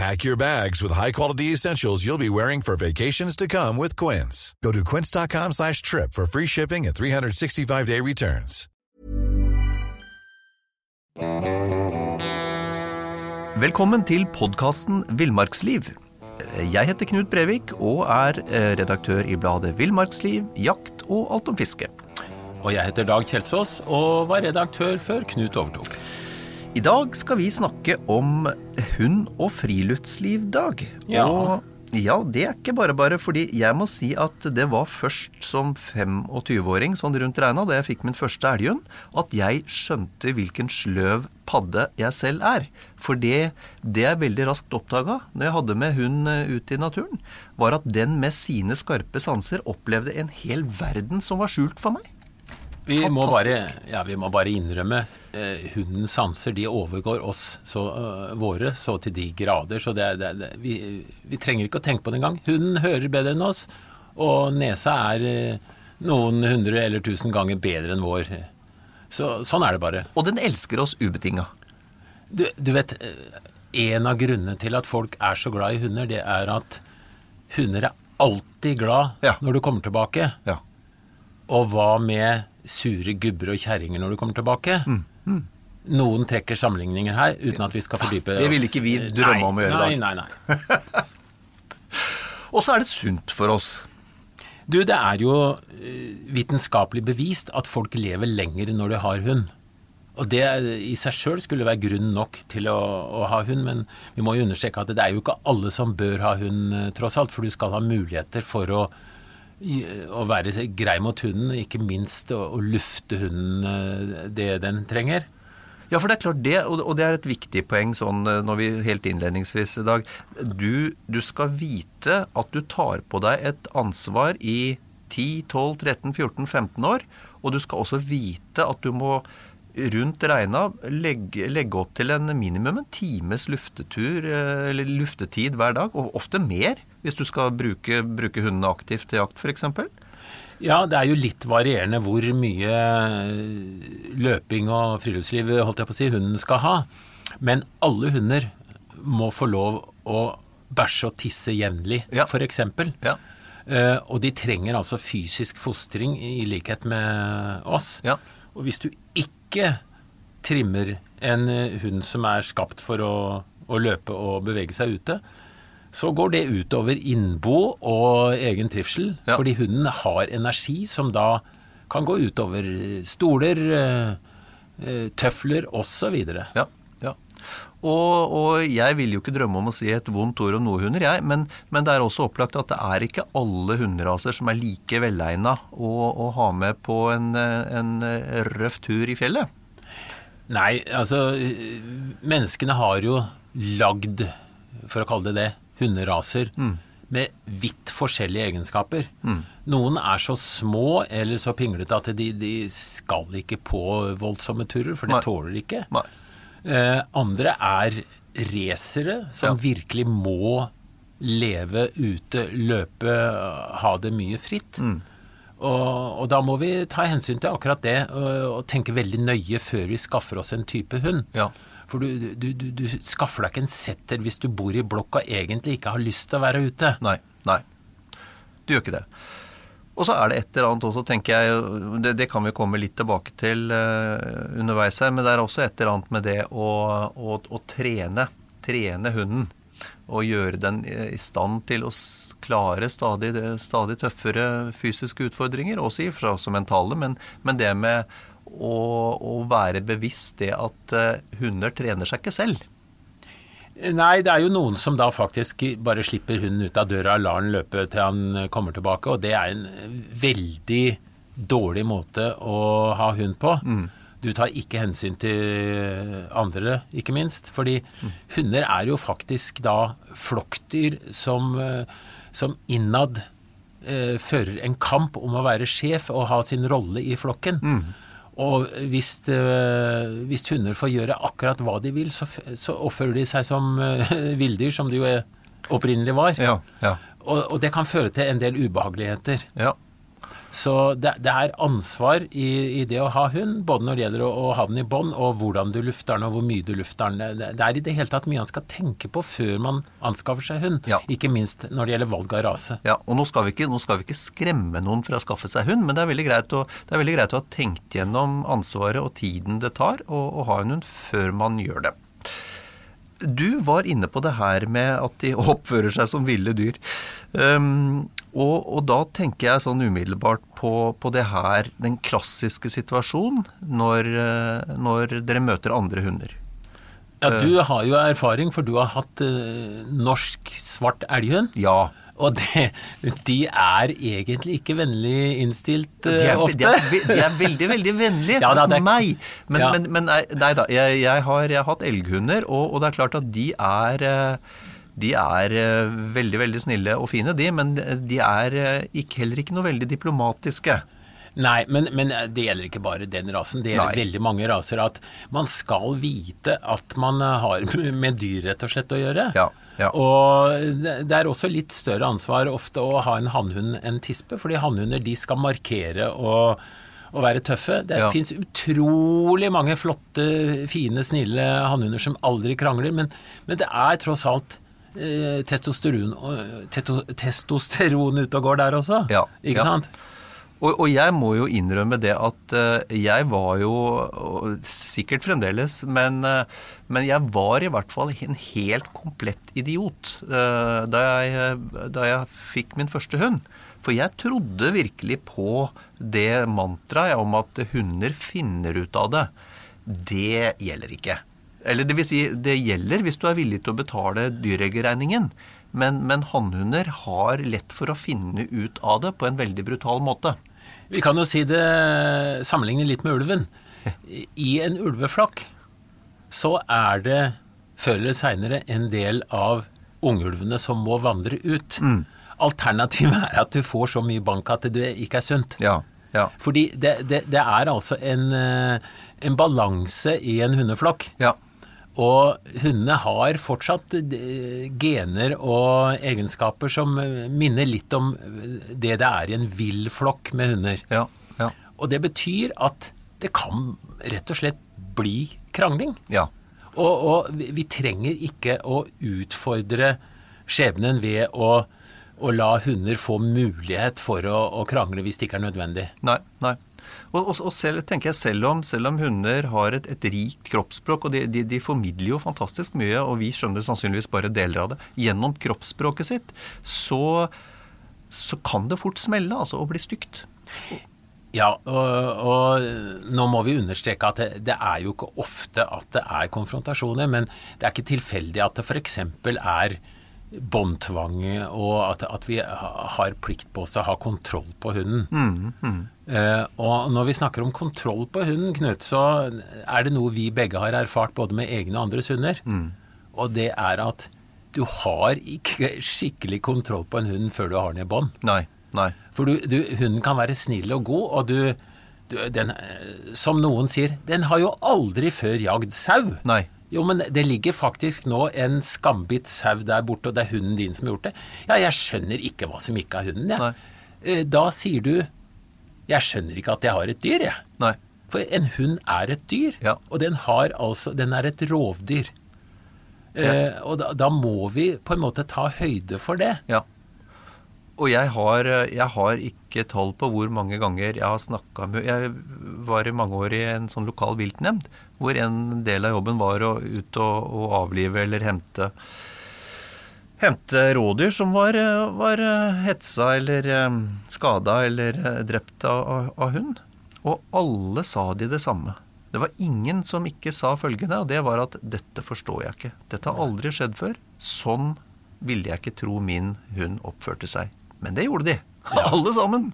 Pack your bags with high-quality essentials you'll be wearing for vacations to come with Quince. Go to quince.com slash trip for free shipping and 365-day returns. Velkommen til podkasten Villmarksliv. Jeg heter Knut Brevik og er eh, redaktør i bladet Villmarksliv, jakt og alt om fiske. Og jeg heter Dag Kjelsås og var redaktør før Knut overtok. I dag skal vi snakke om hund- og friluftsliv-dag. Ja. Og ja, det er ikke bare bare, fordi jeg må si at det var først som 25-åring, sånn rundt regna, da jeg fikk min første elghund, at jeg skjønte hvilken sløv padde jeg selv er. For det, det jeg veldig raskt oppdaga når jeg hadde med hund ut ute i naturen, var at den med sine skarpe sanser opplevde en hel verden som var skjult for meg. Vi må, bare, ja, vi må bare innrømme eh, hundens sanser de overgår oss så, øh, våre så til de grader. Så det, det, det, vi, vi trenger ikke å tenke på det engang. Hunden hører bedre enn oss, og nesa er eh, noen hundre eller tusen ganger bedre enn vår. Så, sånn er det bare. Og den elsker oss ubetinga. Du, du vet, eh, en av grunnene til at folk er så glad i hunder, det er at hunder er alltid glad Ja. når du kommer tilbake. Ja. Og hva med sure gubber og kjerringer når du kommer tilbake? Mm, Noen trekker sammenligninger her, uten at vi skal fordype oss. Det vil ikke vi drømme om å gjøre, i Dag. nei, nei. Og så er det sunt for oss. Du, det er jo eh, vitenskapelig bevist at folk lever lenger når de har hund. Og det i seg sjøl skulle være grunn nok til å, å ha hund, men vi må jo understreke at det er jo ikke alle som bør ha hund, eh, tross alt. For du skal ha muligheter for å, å være grei mot hunden, ikke minst å, å lufte hunden eh, det den trenger. Ja, for det er klart det, og det er et viktig poeng sånn eh, når vi helt innledningsvis i dag. Du, du skal vite at du tar på deg et ansvar i 10, 12, 13, 14, 15 år. Og du skal også vite at du må rundt regna legge, legge opp til en minimum en times luftetur, eh, eller luftetid hver dag. Og ofte mer, hvis du skal bruke, bruke hundene aktivt til jakt, f.eks. Ja, det er jo litt varierende hvor mye løping og friluftsliv holdt jeg på å si, hunden skal ha. Men alle hunder må få lov å bæsje og tisse jevnlig, Ja. eksempel. Ja. Uh, og de trenger altså fysisk fostring i likhet med oss. Ja. Og hvis du ikke trimmer en eh, hund som er skapt for å, å løpe og bevege seg ute, så går det utover innbo og egen trivsel. Ja. Fordi hunden har energi som da kan gå utover stoler, eh, eh, tøfler osv. Ja, ja. Og, og jeg vil jo ikke drømme om å si et vondt ord om noen hunder, jeg. Men, men det er også opplagt at det er ikke alle hunderaser som er like velegna å, å ha med på en, en røff tur i fjellet. Nei, altså Menneskene har jo lagd, for å kalle det det, hunderaser med vidt forskjellige egenskaper. Noen er så små eller så pinglete at de, de skal ikke på voldsomme turer, for det Nei. tåler de ikke. Nei. Eh, andre er racere som Ja. virkelig må leve ute, løpe, ha det mye fritt. Og, og da må vi ta hensyn til akkurat det, og, og tenke veldig nøye før vi skaffer oss en type hund. Ja. For du, du, du, du skaffer deg ikke en setter hvis du bor i blokk og egentlig ikke har lyst til å være ute. Nei. Nei. Du gjør ikke det. Og så er det et eller annet også, tenker jeg, det, det kan vi komme litt tilbake til uh, underveis her, men det er også et eller annet med det å, å, å trene, trene hunden. Og gjøre den i stand til å klare stadig, stadig tøffere fysiske utfordringer, også i seg også mentale, men, men det med å, å være bevisst det at eh, hunder trener seg ikke selv. Nei, det er jo noen som da faktisk bare slipper hunden ut av døra og lar den løpe til han kommer tilbake, og det er en veldig dårlig måte å ha hund på. Du tar ikke hensyn til andre, ikke minst. Fordi hunder er jo faktisk da flokkdyr som, eh, som innad eh, fører en kamp om å være sjef og ha sin rolle i flokken. Og hvis, eh, hvis hunder får gjøre akkurat hva de vil, så, så oppfører de seg som eh, villdyr, som de jo opprinnelig var. Ja, ja, Og, og det kan føre til en del ubehageligheter. ja. Så det, det er ansvar i, i det å ha hund, både når det gjelder å, å ha den i bånd, og hvordan du lufter den, og hvor mye du lufter den. Det, det er i det hele tatt mye man skal tenke på før man anskaffer seg hund. Ja. Ikke minst når det gjelder valg av rase. Ja, og nå skal, vi ikke, nå skal vi ikke skremme noen fra å skaffe seg hund, men det er veldig greit å, det er veldig greit å ha tenkt gjennom ansvaret og tiden det tar å, å ha en hund før man gjør det. Du var inne på det her med at de oppfører seg som ville dyr. Um, og, og da tenker jeg sånn umiddelbart på, på det her, den klassiske situasjonen når, eh, når dere møter andre hunder. Ja, Du har jo erfaring, for du har hatt uh, norsk svart elghund. Ja, Og det, de er egentlig ikke vennlig innstilt De eh, er, ofte. de, er, de er veldig, veldig vennlige Ja, mot meg. Men, Ja. men, men nei, da, jeg, jeg, har, jeg har hatt elghunder, og, og det er klart at de er eh, de er eh, veldig, veldig snille og fine, de, men de er eh, ikke, heller ikke noe veldig diplomatiske. Nei, men, men det gjelder ikke bare den rasen. Det gjelder Nei. veldig mange raser. At man skal vite at man har med dyr rett og slett å gjøre. Ja, ja. Og det er også litt større ansvar ofte å ha en hannhund enn tispe, fordi hannhunder de skal markere og, og være tøffe. Det Ja. fins utrolig mange flotte, fine, snille hannhunder som aldri krangler, men, men det er tross alt eh, testosteron, testo, testosteron ute og går der også. Ja, Ikke sant? Og, og jeg må jo innrømme det at eh, jeg var jo, sikkert fremdeles, men, eh, men jeg var i hvert fall en helt komplett idiot eh, da jeg, da jeg fikk min første hund. For jeg trodde virkelig på det mantraet om at hunder finner ut av det. Det gjelder ikke. Eller det vil si, det gjelder hvis du er villig til å betale dyreegerregningen. Men, men hannhunder har lett for å finne ut av det på en veldig brutal måte. Vi kan jo si det sammenligne litt med ulven. I en ulveflokk så er det før eller seinere en del av ungulvene som må vandre ut. Alternativet er at du får så mye bank at det ikke er sunt. Ja, ja, Fordi det, det, det er altså en, eh, en balanse i en hundeflokk. ja. Og hundene har fortsatt eh, gener og egenskaper som eh, minner litt om det det er i en vill flokk med hunder. ja, ja, Og det betyr at det kan rett og slett bli krangling. ja. Og, og vi, vi trenger ikke å utfordre skjebnen ved å, å la hunder få mulighet for å, å krangle hvis det ikke er nødvendig. Nei, nei. Og, og, og selv, tenker jeg, selv om, selv om hunder har et, et rikt kroppsspråk, og de, de, de formidler jo fantastisk mye, og vi skjønner sannsynligvis bare deler av det, gjennom kroppsspråket sitt, så, så kan det fort smelle, altså, og bli stygt. Ja, og, og nå må vi understreke at det, det er jo ikke ofte at det er konfrontasjoner, men det er ikke tilfeldig at det f.eks. er båndtvang, og at, at vi har plikt på oss til å ha kontroll på hunden. Eh, og når vi snakker om kontroll på hunden, Knut, så er det noe vi begge har erfart både med egne og andres hunder. Og det er at du har ikke skikkelig kontroll på en hund før du har den i bånd. Nei, nei. For du, du, hunden kan være snill og god, og du, du den, eh, Som noen sier, den har jo aldri før jagd sau. Nei. Jo, men det ligger faktisk nå en skambitt sau der borte, og det er hunden din som har gjort det. Ja, jeg skjønner ikke hva som ikke er hunden, jeg. Nei. Eh, Da sier du Jeg skjønner ikke at jeg har et dyr, jeg. Nei. For en hund er et dyr, Ja. og den, har altså, den er et rovdyr. Eh, og da, da må vi på en måte ta høyde for det. Ja. Og jeg har, jeg har ikke tall på hvor mange ganger jeg har snakka med Jeg var i mange år i en sånn lokal viltnemnd, hvor en del av jobben var å ut og, og avlive eller hente Hente rådyr som var, var hetsa eller skada eller drept av, av hund. Og alle sa de det samme. Det var ingen som ikke sa følgende, og det var at dette forstår jeg ikke. Dette har aldri skjedd før. Sånn ville jeg ikke tro min hund oppførte seg. Men det gjorde de. Alle sammen.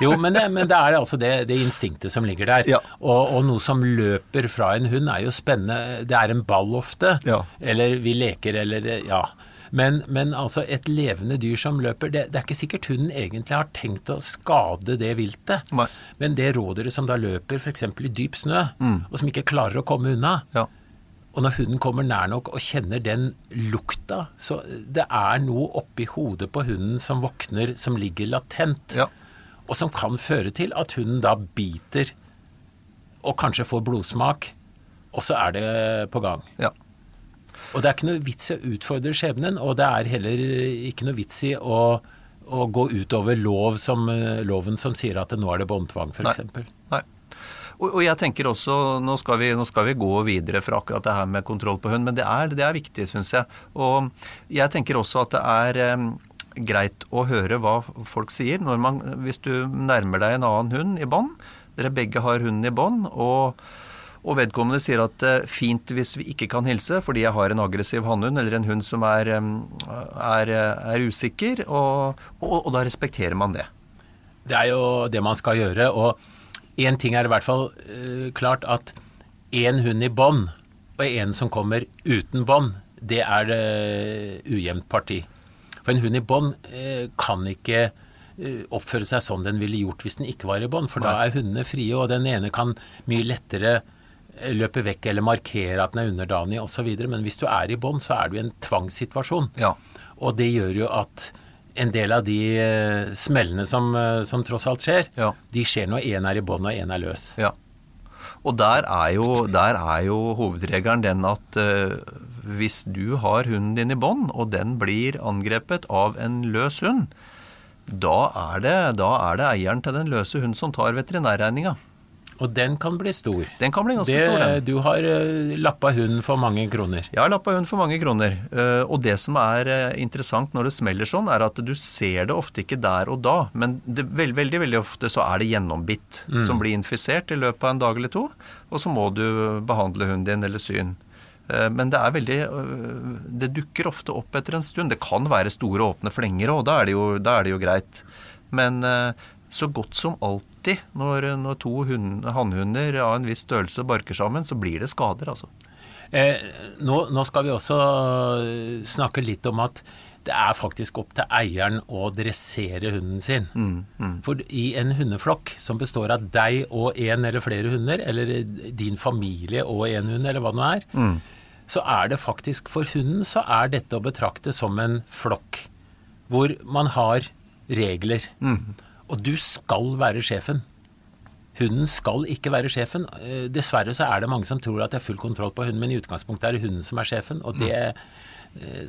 Jo, men det, men det er altså det, det, instinktet som ligger der. Ja. Og, og, noe som løper fra en hund er jo spennende. Det er en ball ofte. Ja. Eller vi leker, eller Ja. Men, men, altså et levende dyr som løper, det, det, er ikke sikkert hunden egentlig har tenkt å skade det viltet. Men det rådyret som da løper f.eks. i dyp snø, mm. og som ikke klarer å komme unna, ja. Og når hunden kommer nær nok og kjenner den lukta Så det er noe oppi hodet på hunden som våkner, som ligger latent. Ja. Og som kan føre til at hunden da biter og kanskje får blodsmak. Og så er det på gang. Ja. Og det er ikke noe vits i å utfordre skjebnen, og det er heller ikke noe vits i å, å gå utover lov som, loven som sier at nå er det båndtvang, f.eks. Nei. Nei. Og, og, jeg tenker også, nå skal, vi, nå skal, vi, gå videre fra akkurat det her med kontroll på hund, men det er, det er viktig, syns jeg. Og jeg tenker også at det er um, greit å høre hva folk sier man, hvis du nærmer deg en annen hund i bånd. Dere begge har hunden i bånd. og og vedkommende sier at det er fint hvis vi ikke kan hilse fordi jeg har en aggressiv hannhund eller en hund som er, er, er usikker, og, og, og, da respekterer man det. Det er jo det man skal gjøre. og Én ting er i hvert fall uh, klart at én hund i bånd og en som kommer uten bånd, det er det ujevnt parti. For en hund i bånd uh, kan ikke oppføre seg sånn den ville gjort hvis den ikke var i bånd, for Nei. da er hundene frie, og den ene kan mye lettere løpe vekk eller markere at den er underdanig osv. Men hvis du er i bånd, så er du i en tvangssituasjon. Ja. Og det gjør jo at en del av de uh, smellene som, uh, som, tross alt skjer, ja. de skjer når én er i bånd og én er løs. Ja. Og der er jo, der er jo hovedregelen den at uh, hvis du har hunden din i bånd, og den blir angrepet av en løs hund, da er, det, da er det eieren til den løse hunden som tar veterinærregninga. Og den kan bli stor. Den kan bli ganske det, stor, den. Du har uh, lappa hunden for mange kroner. Jeg har lappa hunden for mange kroner. Uh, og det som er uh, interessant når det smeller sånn, er at du ser det ofte ikke der og da, men det, veld, veldig veldig ofte så er det gjennombitt mm. som blir infisert i løpet av en dag eller to, og så må du behandle hunden din eller syn. Men det er veldig Det dukker ofte opp etter en stund. Det kan være store åpne flenger òg, da, da, er det jo greit. Men så godt som alltid når, når to hannhunder av en viss størrelse barker sammen, så blir det skader, altså. Eh, nå, nå, skal vi også snakke litt om at det er faktisk opp til eieren å dressere hunden sin. Mm, mm. For i en hundeflokk som består av deg og en eller flere hunder, eller din familie og en hund, eller hva det nå er, mm. så er det faktisk for hunden så er dette å betrakte som en flokk. Hvor man har regler. Mm. Og du skal være sjefen. Hunden skal ikke være sjefen. Eh, dessverre så er det mange som tror at det er full kontroll på hunden, men i utgangspunktet er det hunden som er sjefen. og det eh,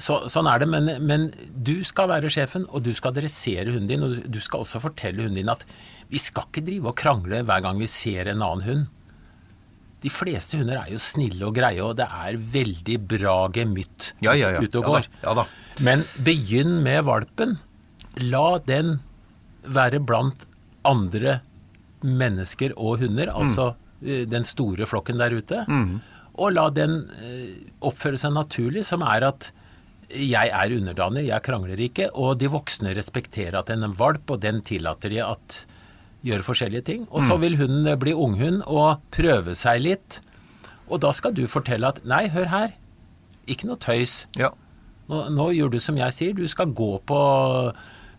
så, sånn er det, men, men, du skal være sjefen, og du skal adressere hunden din. Og du skal også fortelle hunden din at vi skal ikke drive og krangle hver gang vi ser en annen hund. De fleste hunder er jo snille og greie, og det er veldig bra gemytt ja, ja, ja. ute og går. Ja, da. Men begynn med valpen. La den være blant andre mennesker og hunder, mm. altså mm. den store flokken der ute, mm. og la den eh, oppføre seg naturlig, som er at jeg er underdanig, jeg krangler ikke, og de voksne respekterer at den er en valp, og den tillater de at gjør forskjellige ting. Og så mm. vil hunden bli unghund og prøve seg litt. Og da skal du fortelle at nei, hør her, ikke noe tøys. Ja. Nå, nå gjør du som jeg sier, du skal gå på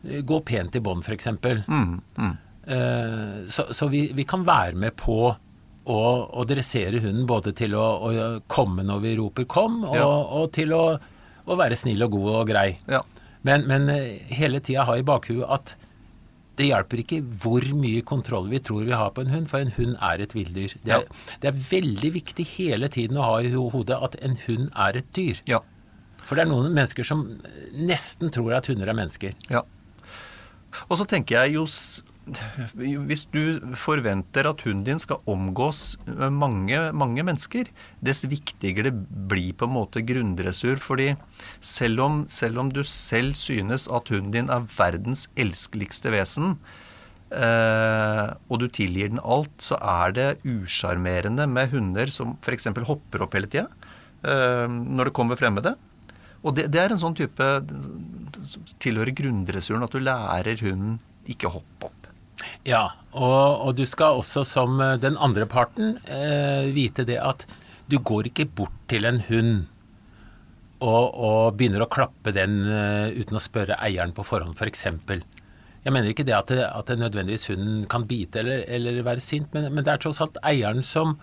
gå pent i bånd, f.eks. Mm, mm. Uh, så, så vi, vi, kan være med på å, å dressere hunden både til å, å, komme når vi roper 'kom', og, ja. og til å, å, være snill og god og grei. Ja. Men, men uh, hele tida ha i bakhuet at det hjelper ikke hvor mye kontroll vi tror vi har på en hund, for en hund er et villdyr. Det, ja. det, er veldig viktig hele tiden å ha i hodet at en hund er et dyr. Ja. For det er noen mennesker som nesten tror at hunder er mennesker. Ja. Og så tenker jeg jo hvis du forventer at hunden din skal omgås mange, mange mennesker, dess viktigere det blir på en måte grunndressur. fordi selv om, selv om, du selv synes at hunden din er verdens elskeligste vesen, eh, og du tilgir den alt, så er det usjarmerende med hunder som f.eks. hopper opp hele tida eh, når det kommer fremmede. Og det, det er en sånn type som tilhører grunndressuren, at du lærer hunden ikke å hoppe opp. Ja, og, og, du skal også som eh, den andre parten eh, vite det at du går ikke bort til en hund og, og begynner å klappe den uh, uten å spørre eieren på forhånd, f.eks. For jeg mener ikke det at, det at det nødvendigvis hunden kan bite eller, eller være sint, men, men, det er tross alt eieren som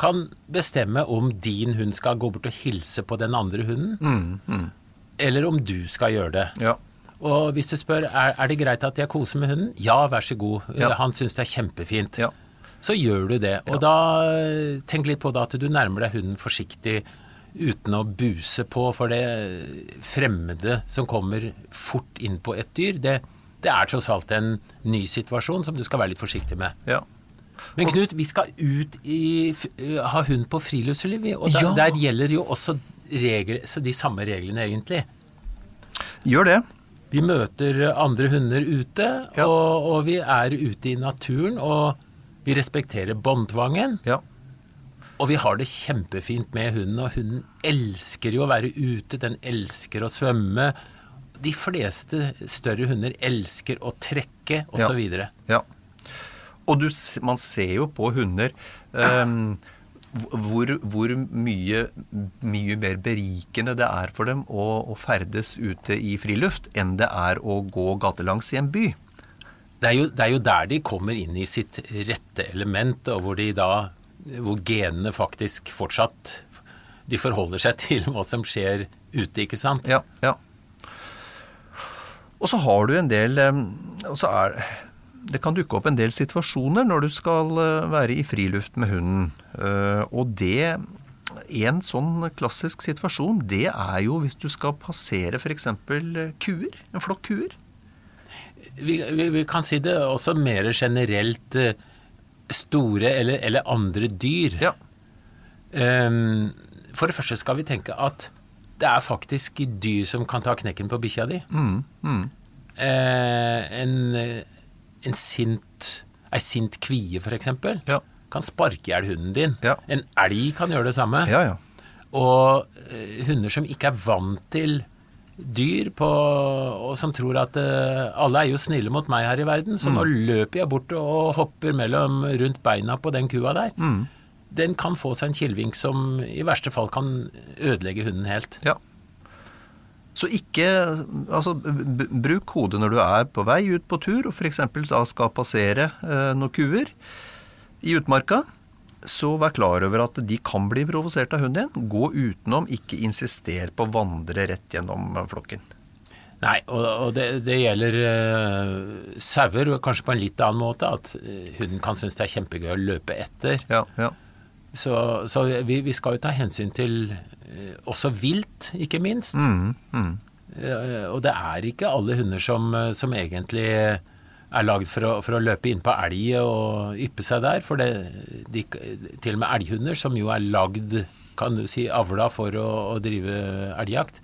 kan bestemme om din hund skal gå bort og hilse på den andre hunden, mm, mm. eller om du skal gjøre det. Ja. Og hvis du spør er, er det greit at jeg koser med hunden, ja, vær så god. Ja. Han syns det er kjempefint. Ja. Så gjør du det. Og da tenk litt på da at du nærmer deg hunden forsiktig uten å buse på, for det fremmede som kommer fort inn på et dyr, det, det er tross alt en ny situasjon som du skal være litt forsiktig med. Ja. Men Knut, vi skal ut i ha hund på friluftsliv, og der, ja. der gjelder jo også regler, de samme reglene, egentlig. Gjør det. Vi møter andre hunder ute, ja. og, og, vi er ute i naturen, og vi respekterer båndtvangen. Ja. Og vi har det kjempefint med hunden, og hunden elsker jo å være ute, den elsker å svømme. De fleste større hunder elsker å trekke, osv. Ja. ja. Og du, man ser jo på hunder um, hvor, hvor mye, mye, mer berikende det er for dem å, å, ferdes ute i friluft enn det er å gå gatelangs i en by. Det er, jo, det er jo der de kommer inn i sitt rette element, og hvor de da hvor genene faktisk fortsatt de forholder seg til hva som skjer ute, ikke sant? Ja, ja. Og så har du en del og så er, Det kan dukke opp en del situasjoner når du skal eh, være i friluft med hunden. Eh, og det En sånn klassisk situasjon, det er jo hvis du skal passere f.eks. kuer. En flokk kuer. Vi, vi, vi, kan si det også mer generelt eh, store eller, eller andre dyr. Ja. Um, for det første skal vi tenke at det er faktisk dyr som kan ta knekken på bikkja di. Mm, mm. En, en sint Ei sint kvie, f.eks., ja. kan sparke i hjel hunden din. Ja. En elg kan gjøre det samme. Ja, og uh, hunder som ikke er vant til dyr på, og som tror at uh, alle er jo snille mot meg her i verden, så mm. nå løper jeg bort og hopper mellom rundt beina på den kua der. Mm. Den kan få seg en kilvink som i verste fall kan ødelegge hunden helt. Ja. Så ikke Altså, bruk hodet når du er på vei ut på tur og f.eks. skal passere eh, noen kuer i utmarka så vær klar over at de kan bli provosert av hunden din. Gå utenom, ikke insister på å vandre rett gjennom flokken. Nei, og, og det, det, gjelder uh, sauer, kanskje på en litt annen måte. At uh, hunden kan synes det er kjempegøy å løpe etter. Ja, ja. Så, så vi, vi, skal jo ta hensyn til uh, også vilt, ikke minst. Mm, mm. og det er ikke alle hunder som, som egentlig er lagd for å, for å løpe innpå elg og yppe seg der. For det, de, til og med elghunder, som jo er lagd, kan du si, avla for å, å drive elgjakt,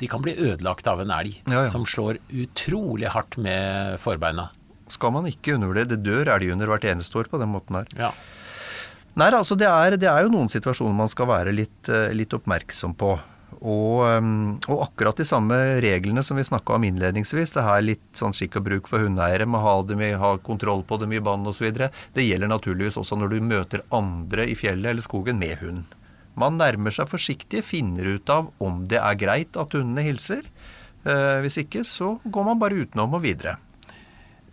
de kan bli ødelagt av en elg ja, ja. som slår utrolig hardt med forbeina. Skal man ikke undervurdere. Det dør elghunder hvert eneste år på den måten her. Ja. Nei, altså det er, det er, jo noen situasjoner man skal være litt, eh, litt oppmerksom på. Og, um, og, akkurat de samme reglene som vi snakka om innledningsvis, det her litt sånn skikk og bruk for hundeeiere med ha, dem ha kontroll på dem i bånd osv., det gjelder naturligvis også når du møter andre i fjellet eller skogen med hund. Man nærmer seg forsiktig, finner ut av om det er greit at hundene hilser. Eh, hvis ikke, så går man bare utenom og videre.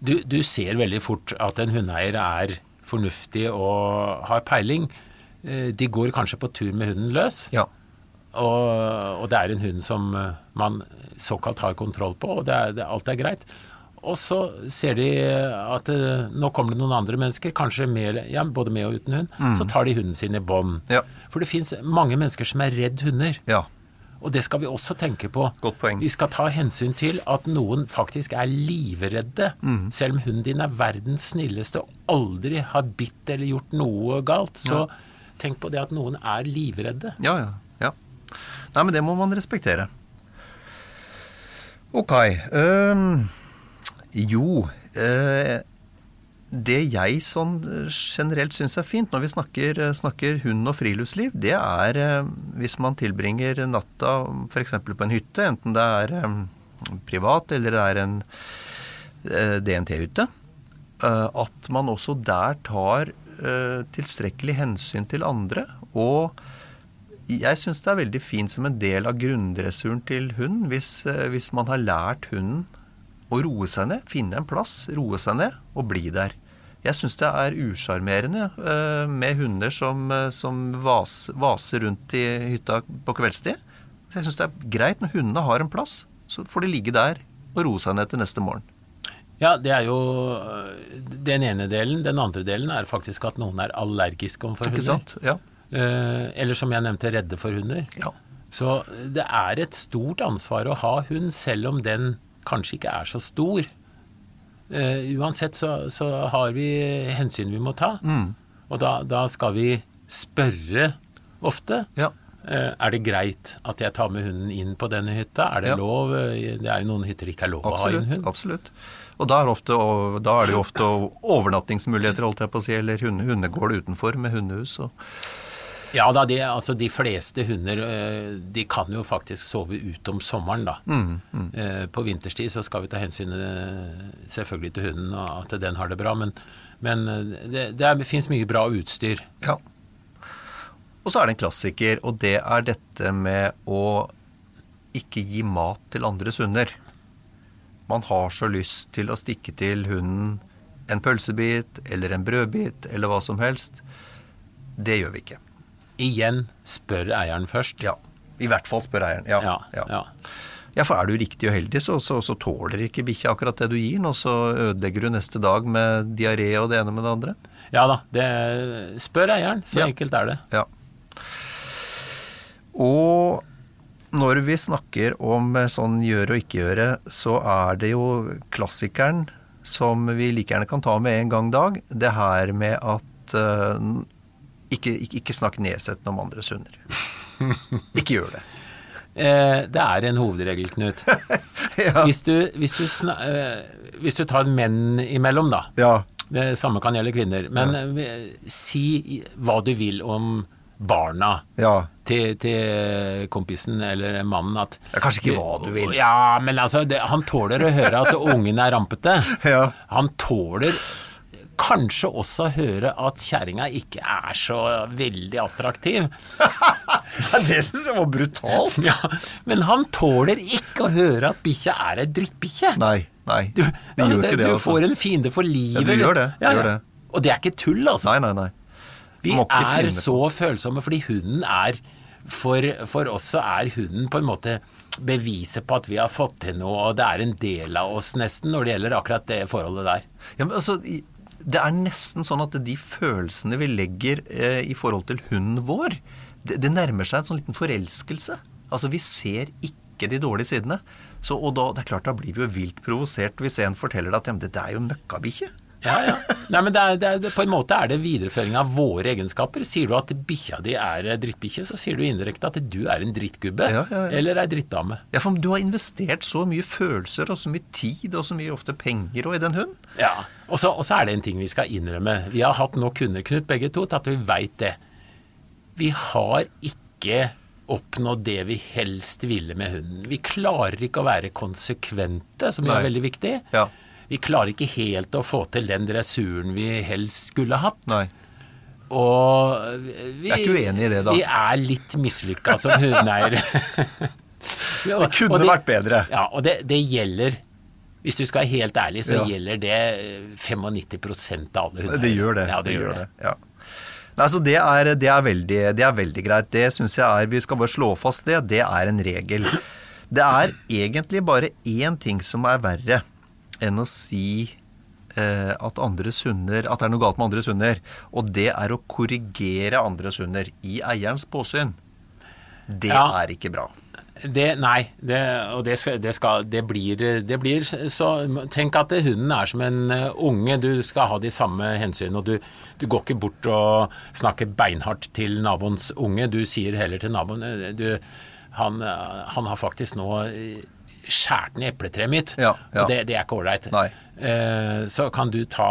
Du, du ser veldig fort at en hundeeier er fornuftig og har peiling. Eh, de går kanskje på tur med hunden løs. Ja. Og, og, det er en hund som eh, man såkalt har kontroll på, og det er, det, alt er greit. Og så ser de at eh, nå kommer det noen andre mennesker, kanskje med, ja, både med og uten hund. Mm. Så tar de hunden sin i bånd. Ja. For det fins mange mennesker som er redd hunder. Ja. Og det skal vi også tenke på. Godt poeng. Vi skal ta hensyn til at noen faktisk er livredde. Mm. Selv om hunden din er verdens snilleste og aldri har bitt eller gjort noe galt. Så ja. tenk på det at noen er livredde. Ja, ja. Nei, men det må man respektere. Ok. Øh, jo øh, det jeg sånn generelt syns er fint når vi snakker, snakker hund og friluftsliv, det er eh, hvis man tilbringer natta f.eks. på en hytte, enten det er eh, privat eller det er en eh, DNT-hytte, at man også der tar tilstrekkelig hensyn til andre. Og jeg syns det er veldig fint som en del av grunndressuren til hund, hvis, hvis man har lært hunden å roe seg ned, finne en plass, roe seg ned og bli der. Jeg syns det er usjarmerende uh, med hunder som, uh, som vas, vaser rundt i hytta på kveldstid. Så jeg syns det er greit når hundene har en plass, så får de ligge der og roe seg ned til neste morgen. Ja, det er jo eh, den ene delen. Den andre delen er faktisk at noen er allergiske overfor hunder. Ikke sant? Ja. Eller som jeg nevnte, redde for hunder. Ja. Så det er et stort ansvar å ha hund, selv om den kanskje ikke er så stor. Uh, uansett så, så, har vi hensyn vi må ta. Mm. Og da, da, skal vi spørre ofte. Ja. Uh, er det greit at jeg tar med hunden inn på denne hytta? Er det Ja. lov? Det er jo noen hytter det ikke er lov å ha Absolutt. inn hund. absolutt. Og da er, ofte, da er det jo ofte overnattingsmuligheter, holdt jeg på å si, eller hunde, hundegård utenfor med hundehus. Og, Ja da, de, altså de fleste hunder øh, de kan jo faktisk sove ute om sommeren, da. Mm, mm. På vinterstid så skal vi ta hensyn eh, selvfølgelig til hunden og at den har det bra, men, men det, det, det fins mye bra utstyr. ja. og så er det en klassiker, og det er dette med å ikke gi mat til andres hunder. Man har så lyst til å stikke til hunden en pølsebit eller en brødbit eller hva som helst. Det gjør vi ikke. Igjen spør eieren først. Ja. I hvert fall spør eieren. Ja. ja, ja. ja. For er du riktig uheldig, så, så, så tåler ikke bikkja akkurat det du gir den, og så ødelegger du neste dag med diaré og det ene med det andre. Ja da, det, spør eieren. Så enkelt er det. Ja. Og når vi snakker om sånn gjøre og ikke gjøre, så er det jo klassikeren som vi like gjerne kan ta med en gang dag, det her med at eh, ikke, ikke, ikke snakk nedsettende om andres hunder. ikke gjør det. Eh, det er en hovedregel, Knut. Ja. Hvis, du, hvis, du sna, eh, hvis du tar menn imellom, da. Ja. Det samme kan gjelde kvinner. Men ja. si hva du vil om barna Ja. til, til kompisen eller mannen at Ja, kanskje ikke hva du vil. Ja, men altså, det, han tåler å høre at ungen er rampete. Ja. Han tåler kanskje også høre at kjerringa ikke er så veldig attraktiv. det syns jeg var brutalt. Ja, men han tåler ikke å høre at bikkja er ei drittbikkje. Nei, nei. Du, det altså, gjør det, ikke det. du altså. får en fiende for livet. Ja, du gjør det, Ja, gjør det. Og det er ikke tull, altså. Nei, nei, nei. Vi er så følsomme fordi hunden er for, for oss så er hunden på en måte beviset på at vi har fått til noe, og det er en del av oss nesten når det gjelder akkurat det forholdet der. Ja, men altså, det er nesten sånn at de følelsene vi legger eh, i forhold til hunden vår, det, det nærmer seg en sånn liten forelskelse. Altså, vi ser ikke de dårlige sidene. Så, og da, det er klart, da blir vi jo vilt provosert hvis en forteller deg at ja, men dette er jo møkkabikkje. Ja, ja. Nei, men det er, det er, på en måte er det videreføring av våre egenskaper. Sier du at bikkja di er drittbikkje, så sier du indirekte at du er en drittgubbe. Ja, ja, ja. Eller ei drittdame. Ja, for du har investert så mye følelser og så mye tid og så mye ofte penger og i den hunden. Ja, og så, er det en ting vi skal innrømme. Vi har hatt nok kunder, Knut, begge to, til at vi veit det. Vi har ikke oppnådd det vi helst ville med hunden. Vi klarer ikke å være konsekvente, som Nei. er veldig viktig. Ja. Vi klarer ikke helt å få til den dressuren vi helst skulle hatt. Nei. Og vi Jeg er ikke uenig i det, da. Vi er litt mislykka som hundeeiere. Det kunne og vært bedre. Ja, og det, det gjelder Hvis du skal være helt ærlig, så Ja. gjelder det eh, 95% av alle hundene. Det gjør det. Ja, det, gjør det. Ja. Nei, så det er, det, er veldig, det er veldig greit. Det syns jeg er Vi skal bare slå fast det. Det er en regel. Det er egentlig bare én ting som er verre enn å si eh, at andres hunder At det er noe galt med andres hunder. Og det er å korrigere andres hunder i eierens påsyn. Det Ja. er ikke bra. Det, nei, det, og det, skal, det, skal, det, blir, det blir så Tenk at hunden er som en eh, unge. Du skal ha de samme hensynene. og du, du går ikke bort og snakker beinhardt til naboens unge. Du sier heller til naboen eh, du, han, eh, han har faktisk nå skjært ned epletreet mitt, Ja, ja. og det, det er ikke ålreit. Eh, så kan du ta,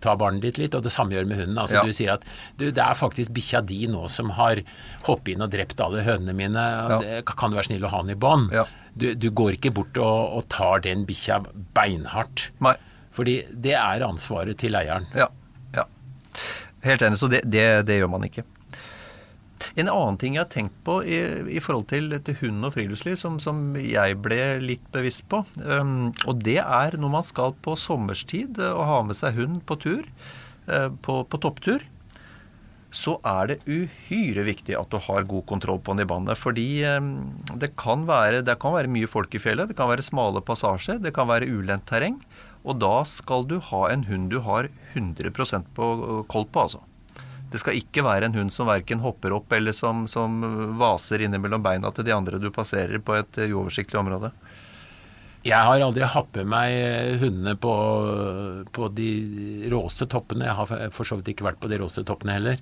ta barnet ditt litt, og det samme gjør med hunden. Altså Ja. Du sier at du, det er faktisk bikkja di nå som har hoppet inn og drept alle hønene mine. det, kan du være snill å ha den i bånd? Du, du går ikke bort og, og tar den bikkja beinhardt. Nei. Fordi det er ansvaret til eieren. Ja. ja. Helt enig. Så det, det, det gjør man ikke. En annen ting jeg har tenkt på i, i forhold til, til hund og friluftsliv, som, som jeg ble litt bevisst på, um, og det er når man skal på sommerstid og ha med seg hund på tur, uh, på, på topptur, så er det uhyre viktig at du har god kontroll på den i bandet. Fordi um, det, kan være, det kan være mye folk i fjellet, det kan være smale passasjer, det kan være ulendt terreng. Og da skal du ha en hund du har 100% på uh, koll på, altså. Det skal ikke være en hund som verken hopper opp eller som, som vaser innimellom beina til de andre du passerer på et eh, uoversiktlig område. Jeg har aldri hatt med meg hundene på, på de råeste toppene. Jeg har for så vidt ikke vært på de råeste toppene heller.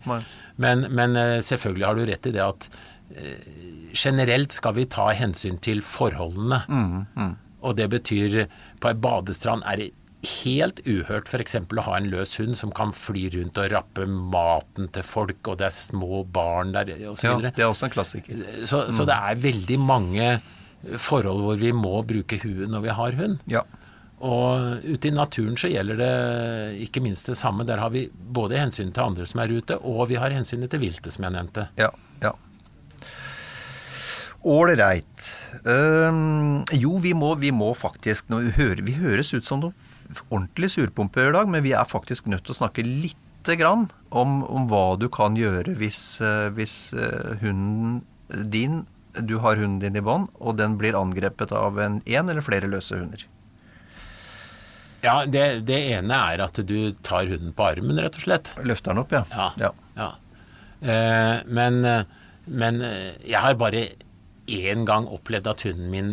Men, men eh, selvfølgelig har du rett i det at eh, generelt skal vi ta hensyn til forholdene. Og det betyr på ei badestrand er det helt uhørt f.eks. å ha en løs hund som kan fly rundt og rappe maten til folk, og det er små barn der osv. Ja, det er også en klassiker. Så, så det er veldig mange forhold hvor vi må bruke huet når vi har hund. Ja. Og ute i naturen så gjelder det ikke minst det samme. Der har vi både hensynet til andre som er ute, og vi har hensynet til viltet, som jeg nevnte. Ja. ja. Ålreit. Um, jo, vi må, vi må faktisk nå hører, Vi høres ut som noen ordentlig surpumpe i dag, men vi er faktisk nødt til å snakke lite grann om, om hva du kan gjøre hvis, eh, hvis eh, hunden din Du har hunden din i bånd, og den blir angrepet av en én eller flere løse hunder. Ja, det, det ene er at du tar hunden på armen, rett og slett. Løfter den opp, ja. Ja. ja. Eh, men, men eh, jeg har bare én gang opplevd at hunden min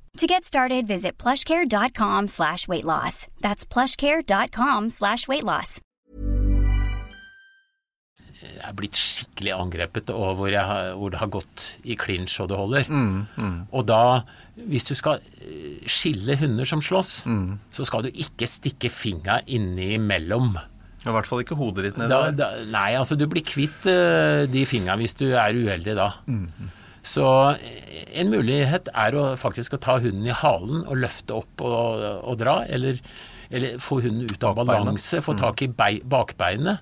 To get started, visit plushcare.com slash weight loss. That's plushcare.com slash weight loss. jeg er blitt skikkelig angrepet, og hvor, jeg, har- hvor det har gått i klinsj og det holder. Og da, hvis du skal eh, skille hunder som slåss, så skal du ikke stikke fingra innimellom. I hvert fall ikke hodet ditt nedi der. nei, altså du blir kvitt uh, de fingra hvis du er uheldig da. Så en mulighet er å faktisk å ta hunden i halen og løfte opp og, og dra, eller, eller få hunden ut av balanse, få tak i bei, bakbeinet.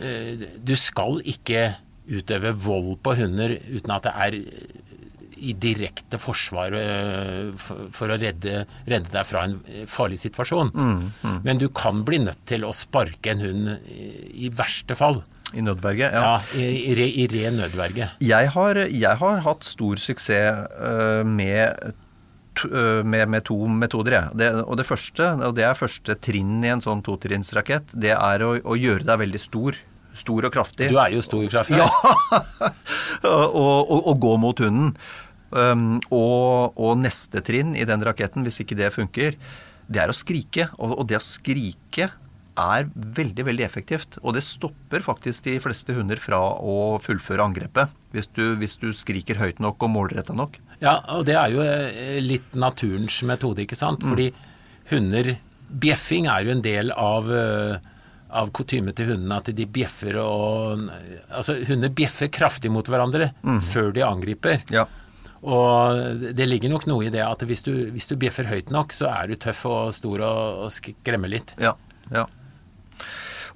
Eh, Du skal ikke utøve vold på hunder uten at det er i direkte forsvar eh, for, å redde, redde deg fra en farlig situasjon. Men du kan bli nødt til å sparke en hund i, i verste fall. I nødverge. Ja. Ja, i, i, i ren nødverge. Jeg, har, jeg har hatt stor suksess uh, med, to, uh, med, med to metoder, jeg. Det, og det første, og det er første trinn i en sånn totrinnsrakett, det er å, å gjøre deg veldig stor. Stor og kraftig. Du er jo stor fra før. og, og, og gå mot hunden. Um, og, og neste trinn i den raketten, hvis ikke det funker, det er å skrike. Og, og det å skrike er veldig, veldig effektivt. Og det stopper faktisk de fleste hunder fra å fullføre angrepet. Hvis du, hvis du skriker høyt nok og målretta nok. Ja, og det er jo eh, litt naturens metode, ikke sant? Fordi hunder Bjeffing er jo en del av, eh, av kutymet til hundene, at de bjeffer og Altså, hunder bjeffer kraftig mot hverandre før de angriper. Ja. Og det ligger nok noe i det at hvis du, hvis du bjeffer høyt nok, så er du tøff og stor og, og skremmer litt. Ja. Ja.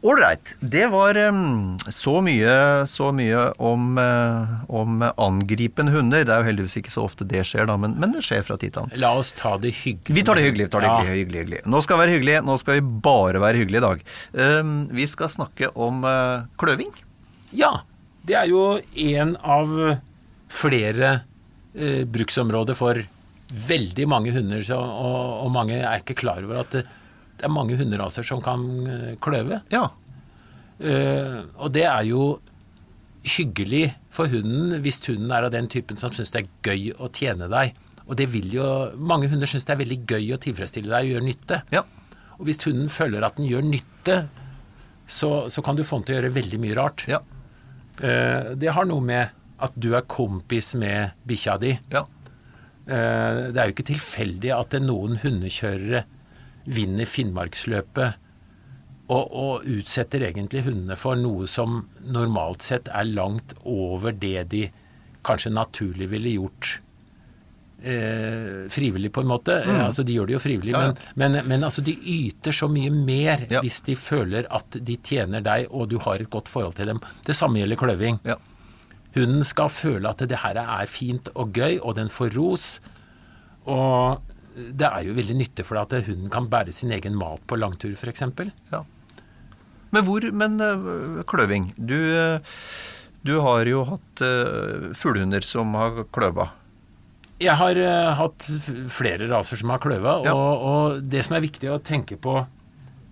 Ålreit. Det var um, så mye, så mye om, uh, om angripende hunder. Det er jo heldigvis ikke så ofte det skjer, da, men, men det skjer fra tid til annen. La oss ta det hyggelig. Vi tar det hyggelig. tar det Ja. hyggelig, hyggelig, hyggelig. Nå skal vi være hyggelige. Nå skal vi bare være hyggelige i dag. Um, vi skal snakke om uh, kløving. Ja. Det er jo en av flere uh, bruksområder for veldig mange hunder, så, og, og mange er ikke klar over at det, det er mange hunderaser som kan eh, kløve. Ja. Uh, og det er jo hyggelig for hunden hvis hunden er av den typen som syns det er gøy å tjene deg. Og det vil jo Mange hunder syns det er veldig gøy å tilfredsstille deg og gjøre nytte. Ja. Og hvis hunden føler at den gjør nytte, så, så kan du få den til å gjøre veldig mye rart. Ja. Uh, det har noe med at du er kompis med bikkja di. Ja. Uh, det er jo ikke tilfeldig at noen hundekjørere vinner Finnmarksløpet og, og utsetter egentlig hundene for noe som normalt sett er langt over det de kanskje naturlig ville gjort eh, frivillig, på en måte. Mm. altså, de gjør det jo frivillig. Ja, ja. Men, men, men altså, de yter så mye mer Ja. hvis de føler at de tjener deg, og du har et godt forhold til dem. Det samme gjelder kløving. Ja. Hunden skal føle at det her er fint og gøy, og den får ros. Og det er jo veldig nyttig for deg at hunden kan bære sin egen mat på langtur, f.eks. Ja. Men hvor Men øh, kløving. Du, øh, du har jo hatt øh, fuglehunder som har kløva. Jeg har eh, hatt flere raser som har kløva, Ja. og, og det som er viktig å tenke på,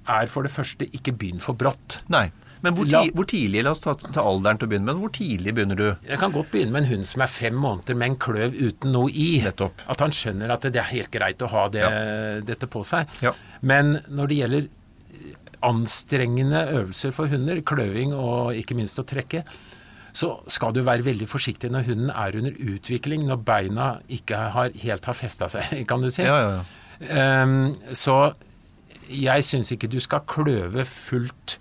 er for det første ikke begynn for brått. Nei. Men hvor, ti, hvor tidlig, la oss ta, ta alderen til å begynne med, hvor tidlig begynner du? Jeg kan godt begynne med en hund som er fem måneder med en kløv uten noe i. Nettopp. At han skjønner at det er helt greit å ha det, dette på seg. Ja. Men når det gjelder anstrengende øvelser for hunder, kløving og ikke minst å trekke, så skal du være veldig forsiktig når hunden er under utvikling, når beina ikke har, helt har festa seg, kan du si. Ja, ja, ja. Um, så jeg syns ikke du skal kløve fullt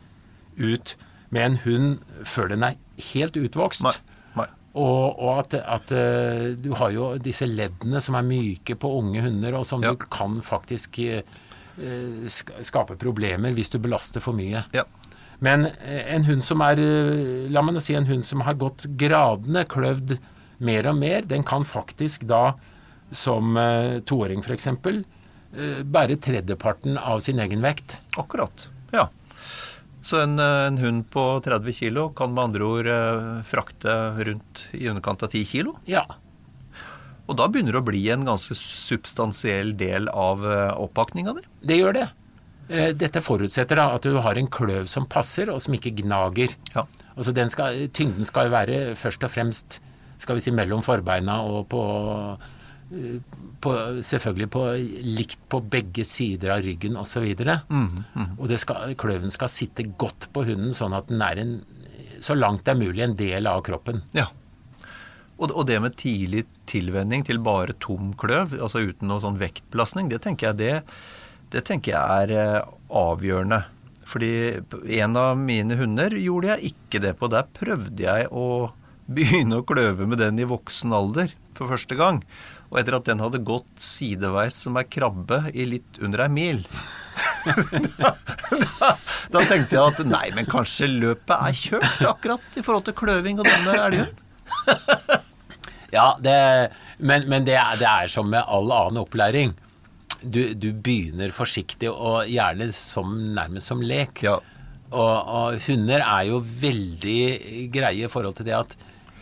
ut med en hund før den er helt utvokst. Nei. Nei. Og, og at, at eh, du har jo disse leddene som er myke på unge hunder, og som Ja. du kan faktisk eh, eh, sk- skape problemer hvis du belaster for mye. Ja. Men en hund som er La meg nå si en hund som har gått gradene, kløvd mer og mer, den kan faktisk da, som toåring f.eks., bære tredjeparten av sin egen vekt. Akkurat. Så en, øh, en hund på 30 kilo kan med andre ord øh, frakte rundt i underkant av 10 kilo. Ja. Og da begynner det å bli en ganske substansiell del av øh, oppakninga di. Det gjør det. Eh, Dette forutsetter da at du har en kløv som passer, og som ikke gnager. Ja. Altså den skal, tyngden skal jo være først og fremst skal vi si, mellom forbeina og på, eh, på Selvfølgelig på, likt på begge sider av ryggen osv. Mhm, Og det skal, kløven skal sitte godt på hunden, sånn at den er en, så langt det er mulig en del av kroppen. Ja. Og, og det med tidlig tilvenning til bare tom kløv, altså uten noe sånn vektbelastning, det tenker jeg, det, det tenker jeg er eh, avgjørende. Fordi en av mine hunder gjorde jeg ikke det på. Der prøvde jeg å begynne å kløve med den i voksen alder for første gang. Og etter at den hadde gått sideveis som ei krabbe i litt under ei mil da, da, da tenkte jeg at nei, men kanskje løpet er kjørt akkurat i forhold til kløving og denne elgen. Ja, det, men, men det, er, det er som med all annen opplæring. Du, du begynner forsiktig og gjerne som, nærmest som lek. Ja. Og, og hunder er jo veldig greie i forhold til det at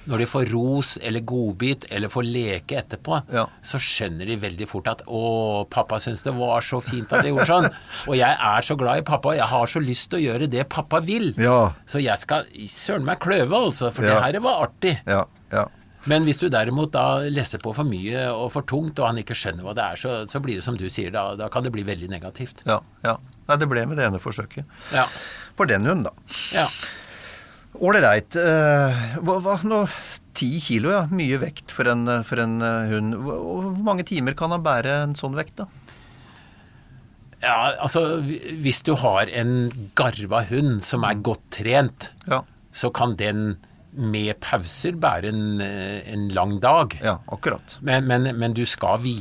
når de får ros eller godbit eller får leke etterpå, Ja. så skjønner de veldig fort at 'Å, pappa syns det var så fint at jeg gjorde sånn'. og jeg er så glad i pappa, og jeg har så lyst til å gjøre det pappa vil. Ja. Så jeg skal søren meg kløve, altså, for Ja. det her var artig. Ja, ja. Men hvis du derimot da leser på for mye og for tungt, og han ikke skjønner hva det er, så, så blir det som du sier, da, da kan det bli veldig negativt. ja, ja. Nei, det ble med det ene forsøket. Ja. For den hunden, da. ja. Ålreit. Uh? Ti kilo, ja. Mye vekt for en, for en eh, hund. Hvor mange timer kan han bære en sånn vekt, da? ja, altså hvis du har en garva hund som er godt trent, Ja, så kan den med pauser bære en, eh, en lang dag. ja akkurat. Men, men, men du skal vi,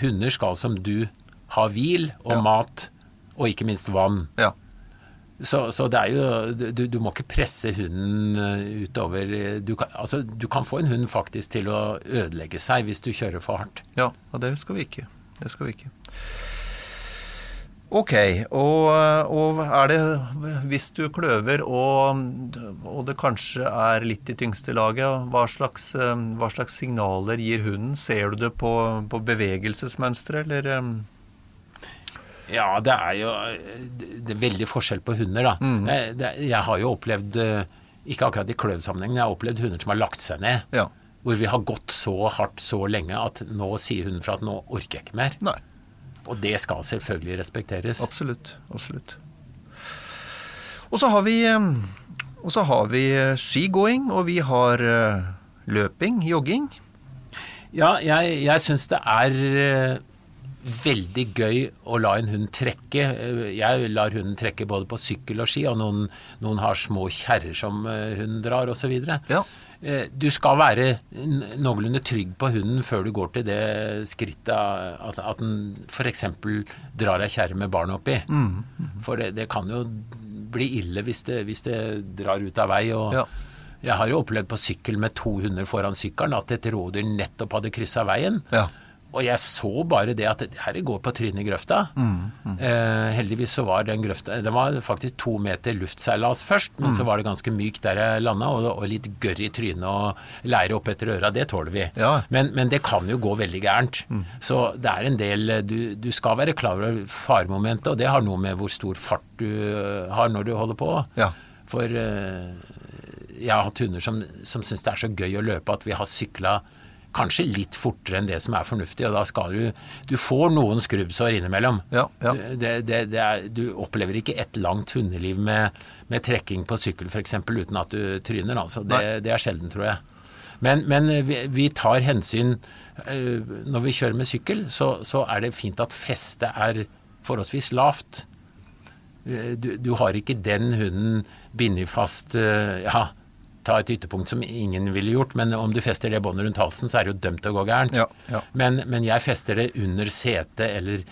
hunder skal som du ha hvil og Ja. mat, og ikke minst vann. Ja. Så, så det er jo du, du må ikke presse hunden eh, utover du kan, altså, du kan få en hund faktisk til å ødelegge seg hvis du kjører for hardt. Ja, og det skal vi ikke. Det skal vi ikke. Ok, og, og, er det Hvis du kløver og, og, det kanskje er litt i tyngste laget, hva slags, hva slags signaler gir hunden? Ser du det på, på bevegelsesmønsteret, eller? Ja, det er jo det er veldig forskjell på hunder, da. Mm. Jeg, jeg, har jo opplevd, ikke akkurat i kløvsammenheng, men jeg har opplevd hunder som har lagt seg ned. Ja. Hvor vi har gått så hardt så lenge at nå sier hunden fra at nå orker jeg ikke mer. Nei. Og det skal selvfølgelig respekteres. Absolutt. Absolutt. Og så har vi, eh, og så har vi eh, skigåing, og vi har eh, løping, jogging. Ja, jeg, jeg syns det er veldig gøy å la en hund trekke. Jeg lar hunden trekke både på sykkel og ski, og noen, noen har små kjerrer som hunden drar osv. Ja. Eh, du skal være noenlunde trygg på hunden før du går til det skrittet at, at den f.eks. drar ei kjerre med barn oppi. Mm, mm. For det, det, kan jo bli ille hvis det, hvis det drar ut av vei. og ja. Jeg har jo opplevd på sykkel med to hunder foran sykkelen at et rådyr nettopp hadde kryssa veien. Ja. Og jeg så bare det at her går på trynet i grøfta. Mm, mm. Eh, heldigvis så var den grøfta Det var faktisk to meter luftseilas først, men mm. så var det ganske mykt der jeg landa, og, og, litt gørr i trynet og leire opp etter øra. Det tåler vi. Ja. Men, men, det kan jo gå veldig gærent. Mm. Så det er en del du, du, skal være klar over faremomentet, og det har noe med hvor stor fart du eh, har når du holder på. Ja. For eh, jeg har hatt hunder som, som syns det er så gøy å løpe at vi har sykla kanskje litt fortere enn det som er fornuftig. Og da skal du Du får noen skrubbsår innimellom. Ja, ja. Det, det, det er, du opplever ikke et langt hundeliv med, med trekking på sykkel f.eks. uten at du tryner. Altså. Det, det, er sjelden, tror jeg. Men, men vi, vi, tar hensyn øh, Når vi kjører med sykkel, så, så er det fint at festet er forholdsvis lavt. Du, du, har ikke den hunden bindet fast øh, ja, ta et ytterpunkt som ingen ville gjort, men om du fester det båndet rundt halsen, så er det jo dømt til å gå gærent. Ja, ja. men, men, jeg fester det under setet eller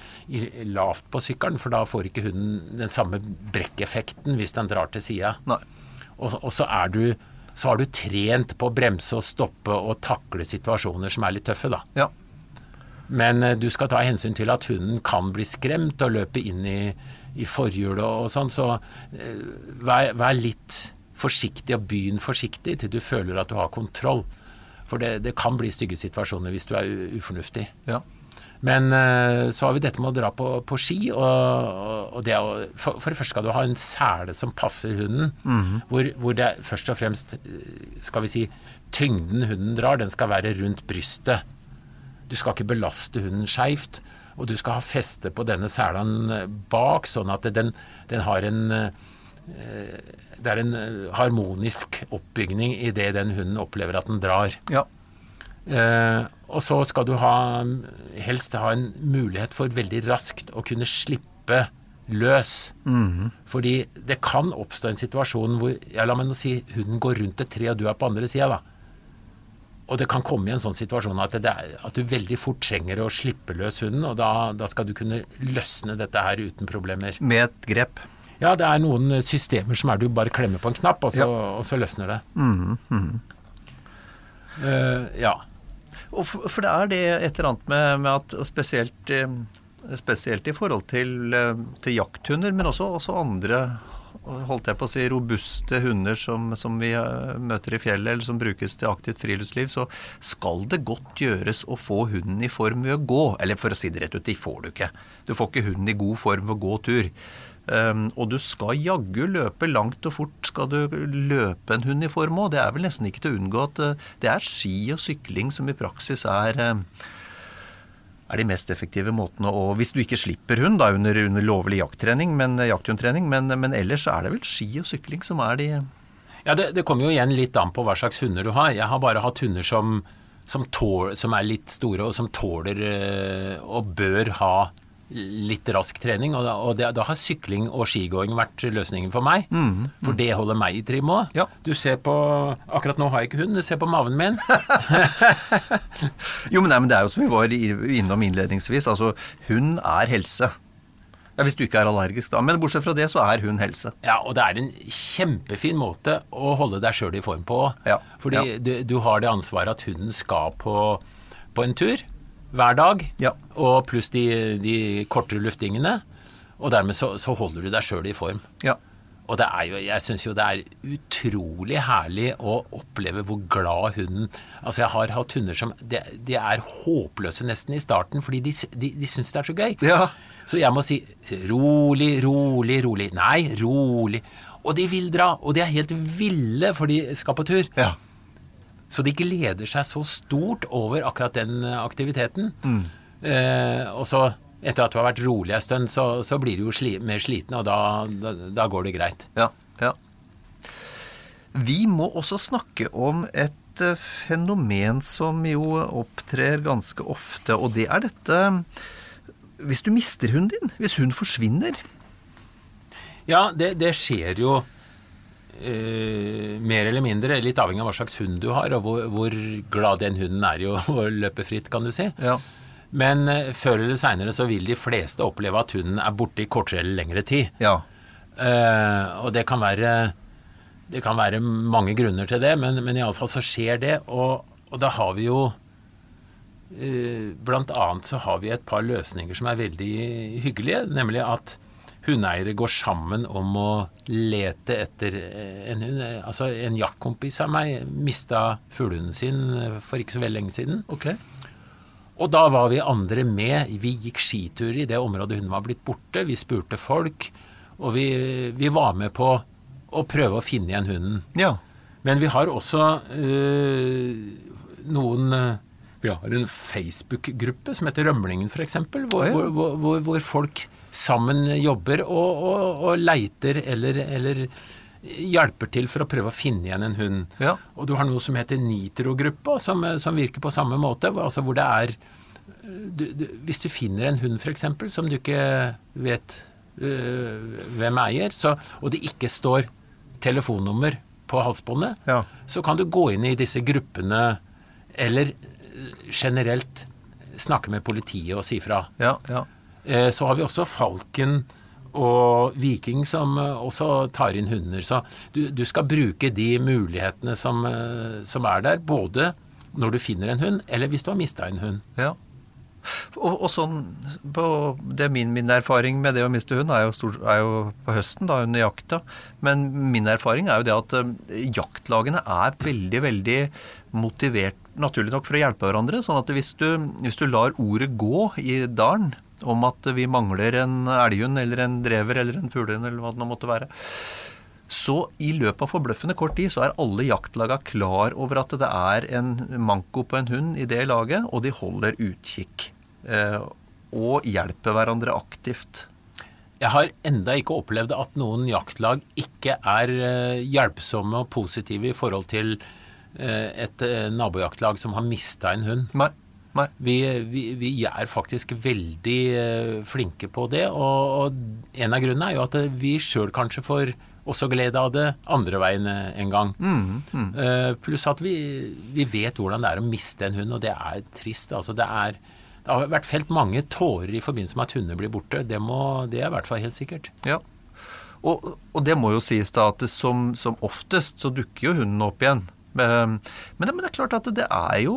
lavt på sykkelen, for da får ikke hunden den samme brekkeffekten hvis den drar til sida. Og, og, så er du så har du trent på å bremse og stoppe og takle situasjoner som er litt tøffe, da. Ja. Men uh, du skal ta hensyn til at hunden kan bli skremt og løpe inn i, i forhjulet og sånn, så uh, vær, vær litt forsiktig og begynn forsiktig til du føler at du har kontroll. For det, det kan bli stygge situasjoner hvis du er ufornuftig. Ja. Men eh, så har vi dette med å dra på, på ski. Og, og det å, for, for, det første skal du ha en sele som passer hunden. Mm hvor, hvor, det først og fremst, eh, skal vi si, tyngden hunden drar, den skal være rundt brystet. Du skal ikke belaste hunden skeivt. Og du skal ha feste på denne selen bak, sånn at den, den har en eh, det er en eh, harmonisk oppbygning i det den hunden opplever at den drar. Ja. Eh, og så skal du ha, helst ha en mulighet for veldig raskt å kunne slippe løs. Mm. Fordi det kan oppstå en situasjon hvor ja, la meg nå si hunden går rundt et tre, og du er på andre sida, da. Og det kan komme i en sånn situasjon at, er, at, du veldig fort trenger å slippe løs hunden, og da, da skal du kunne løsne dette her uten problemer. Med et grep? Ja, det er noen systemer som er du bare klemmer på en knapp, og så, ja. og så løsner det. Mm, -hmm. Uh, ja. For, for, det er det et eller annet med, med at spesielt, eh, spesielt, i forhold til, eh, til jakthunder, men også, også, andre holdt jeg på å si, robuste hunder som, som, vi møter i fjellet, eller som brukes til aktivt friluftsliv, så skal det godt gjøres å få hunden i form ved å gå. Eller for å si det rett ut, de får du ikke. Du får ikke hunden i god form ved å gå tur. Um, og du skal jaggu løpe langt og fort skal du løpe en hund i form òg. Det er vel nesten ikke til å unngå at uh, det er ski og sykling som i praksis er, uh, er de mest effektive måtene å Hvis du ikke slipper hund da under, under lovlig jakttrening, men, uh, jakthundtrening, men, men, ellers er det vel ski og sykling som er de Ja, det, det, kommer jo igjen litt an på hva slags hunder du har. Jeg har bare hatt hunder som, som, tål, som er litt store, og som tåler og bør ha litt rask trening, og da, og det, da har sykling og skigåing vært løsningen for meg. Mm, mm. For det holder meg i trim òg. Ja. Du ser på Akkurat nå har jeg ikke hund, du ser på maven min. jo, men, nei, men det er jo som vi var innom innledningsvis, altså hund er helse. Ja, Hvis du ikke er allergisk, da. Men bortsett fra det, så er hun helse. Ja, og det er en kjempefin måte å holde deg sjøl i form på. Ja, Fordi ja. Du, du har det ansvaret at hunden skal på, på en tur hver dag, Ja. og pluss de, de kortere luftingene. Og dermed så, så holder du deg sjøl i form. Ja. Og det er jo, jeg syns jo det er utrolig herlig å oppleve hvor glad hunden Altså, jeg har hatt hunder som De, de er håpløse nesten i starten, fordi de, de, de syns det er så gøy. Ja. Så jeg må si, rolig, rolig, rolig. Nei, rolig. Og de vil dra. Og de er helt ville, for de skal på tur. ja. Så de gleder seg så stort over akkurat den aktiviteten. aktiviteten. Eh, og så, etter at du har vært rolig en stund, så, så blir du jo sli, mer sliten, og da, da, da går det greit. Ja, ja. Vi må også snakke om et eh, fenomen som jo opptrer ganske ofte, og det er dette Hvis du mister hunden din, hvis hun forsvinner Ja, det, det skjer jo eh, mer eller mindre, litt avhengig av hva slags hund du har, og hvor, hvor glad den hunden er i å å løpe fritt, kan du si. Ja. Men eh, før eller seinere så vil de fleste oppleve at hunden er borte i kortere eller lengre tid. Ja. Uh, og det kan være Det kan være mange grunner til det, men, men iallfall så skjer det. Og, og da har vi jo uh, Blant annet så har vi et par løsninger som er veldig hyggelige. Nemlig at hundeeiere går sammen om å lete etter eh, en hund. Eh, Altså en jaktkompis av meg mista fuglehunden sin eh, for ikke så veldig lenge siden. Okay. Og da var vi andre med. Vi gikk skitur i det området hun var blitt borte. Vi spurte folk, og vi, vi var med på å prøve å finne igjen hunden. Ja. Men vi har også øh, noen Vi har en Facebook-gruppe som heter Rømlingen, f.eks., hvor, ja. hvor, hvor, hvor, hvor folk sammen jobber og, og, og leiter eller, eller hjelper til for å prøve å finne igjen en hund. Ja. Og du har noe som heter Nitro-gruppa, som, som virker på samme måte. Altså hvor det er du, du, Hvis du finner en hund f.eks. som du ikke vet øh, hvem eier, så, og det ikke står telefonnummer på halsbåndet, Ja. så kan du gå inn i disse gruppene eller generelt snakke med politiet og si fra. Ja. ja. Eh, Så har vi også Falken og Viking som eh, også tar inn hunder. Så du, du skal bruke de mulighetene som, eh, som er der, både når du finner en hund, eller hvis du har mista en hund. Ja. Og, og sånn på, det er min, min erfaring med det å miste hund er jo, stor, er jo på høsten, da under jakta. Men min erfaring er jo det at eh, jaktlagene er veldig, veldig motivert, naturlig nok, for å hjelpe hverandre. Sånn at hvis du, hvis du lar ordet gå i dalen om at vi mangler en elghund eller en drever eller en fuglehund eller hva det nå måtte være, så i løpet av forbløffende kort tid så er alle jaktlaga klar over at det er en manko på en hund i det laget, og de holder utkikk. Eh, og hjelper hverandre aktivt. Jeg har enda ikke opplevd at noen jaktlag ikke er eh, hjelpsomme og positive i forhold til eh, et nabojaktlag som har mista en hund. Nei. Nei. Vi, vi, vi er faktisk veldig eh, flinke på det, og, og en av grunnene er jo at eh, vi sjøl kanskje får også glede av det andre veien eh, en gang. Eh, pluss at vi, vi vet hvordan det er å miste en hund, og det er trist. Altså, det, er, det har vært felt mange tårer i forbindelse med at hunder blir borte. Det, må, det er i hvert fall helt sikkert. Ja. Og, og det må jo sies da at som, som oftest så dukker jo hunden opp igjen. Men, men, det, men det er klart at det er jo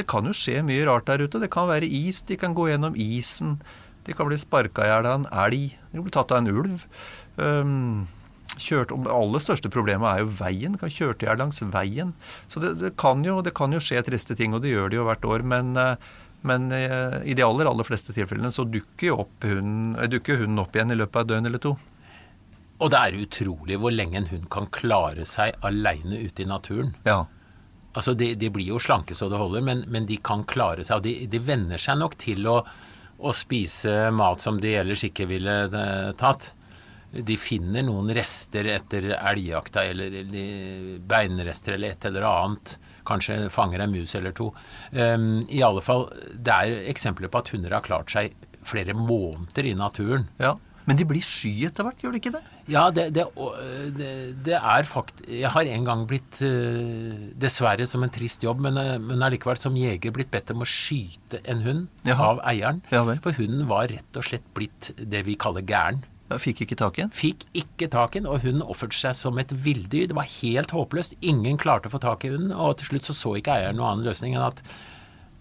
Det kan jo skje mye rart der ute. Det kan være is, de kan gå gjennom isen. De kan bli sparka i hjel av en elg. De kan bli tatt av en ulv. Um, kjørt, og det aller største problemet er jo veien. De Kan kjøre i hjel langs veien. Så det, det, kan jo, det kan jo skje triste ting, og det gjør det jo hvert år. Men, eh, men eh, i de aller, aller fleste tilfellene så dukker jo hunden, eh, dukker hunden opp igjen i løpet av et døgn eller to. Og det er utrolig hvor lenge en hund kan klare seg aleine ute i naturen. Ja. Altså, de, de blir jo slanke så det holder, men, men de kan klare seg. Og de, de venner seg nok til å, å spise mat som de ellers ikke ville eh, tatt. De finner noen rester etter elgjakta, eller, eller beinrester eller et eller annet. Kanskje fanger en mus eller to. Um, I alle fall, det er eksempler på at hunder har klart seg flere måneder i naturen. ja. Men de blir sky etter hvert, gjør de ikke det? Ja, det, det, det, er fakt... Jeg har en gang blitt, eh, dessverre som en trist jobb, men, eh, men allikevel som jeger blitt bedt om å skyte en hund Jaha. av eieren. Ja. For hunden var rett og slett blitt det vi kaller gæren. Ja, fikk ikke tak i den. Fikk ikke tak i den, og hunden oppførte seg som et villdyr. Det var helt håpløst. Ingen klarte å få tak i hunden, og til slutt så så ikke eieren noen annen løsning enn at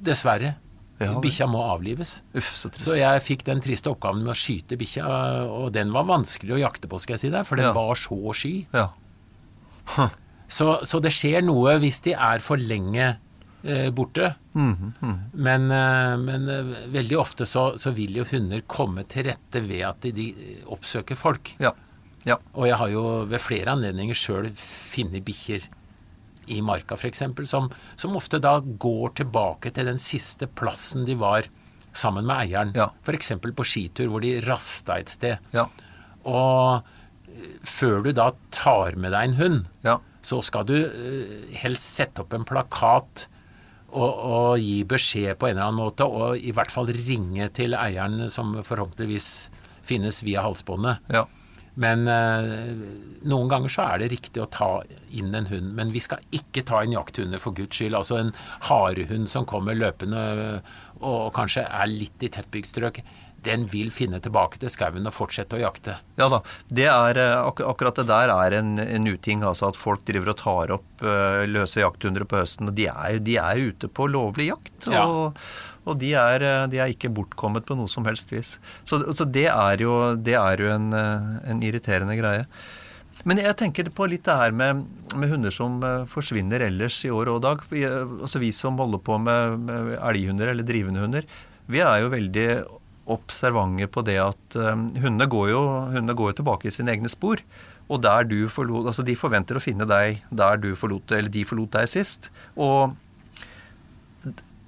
dessverre, Ja bikkja må avlives. Uff, så. Så jeg fikk den triste oppgaven med å skyte bikkja, og den var vanskelig å jakte på, skal jeg si deg, for den Ja. var så sky. Ja. Så, så det skjer noe hvis de er for lenge eh, borte. Mhm, Men, eh, men eh, veldig ofte så, så vil jo hunder komme til rette ved at de, de oppsøker folk. Ja. Ja. Og jeg har jo ved flere anledninger sjøl funnet bikkjer i marka f.eks., som, som ofte da går tilbake til den siste plassen de var sammen med eieren. Ja. F.eks. på skitur, hvor de rasta et sted. Ja. Og før du da tar med deg en hund, Ja. så skal du eh, helst sette opp en plakat og, og gi beskjed på en eller annen måte, og i hvert fall ringe til eieren, som forhåpentligvis finnes via halsbåndet. Ja. Men eh, noen ganger så er det riktig å ta inn en hund. Men vi skal ikke ta inn jakthunder for guds skyld. Altså en harehund som kommer løpende og kanskje er litt i tettbygd strøk, den vil finne tilbake til skauen og fortsette å jakte. Ja da. Det er, eh, ak akkurat det der er en, en uting. Altså at folk driver og tar opp eh, løse jakthunder på høsten. og De er, de er ute på lovlig jakt. Ja. Og, og de, er, eh, de er ikke bortkommet på noe som helst vis. Så, så det er jo, det er jo en, eh, en irriterende greie. Men jeg tenker på litt det her med, med hunder som eh, forsvinner ellers i år og dag. Vi, altså vi som holder på med, med elghunder eller drivende hunder, vi er jo veldig observante på det at hundene, går jo, går jo tilbake i sine egne spor. Og der du forlot, altså de forventer å finne deg der du forlot, eller de forlot deg sist. Og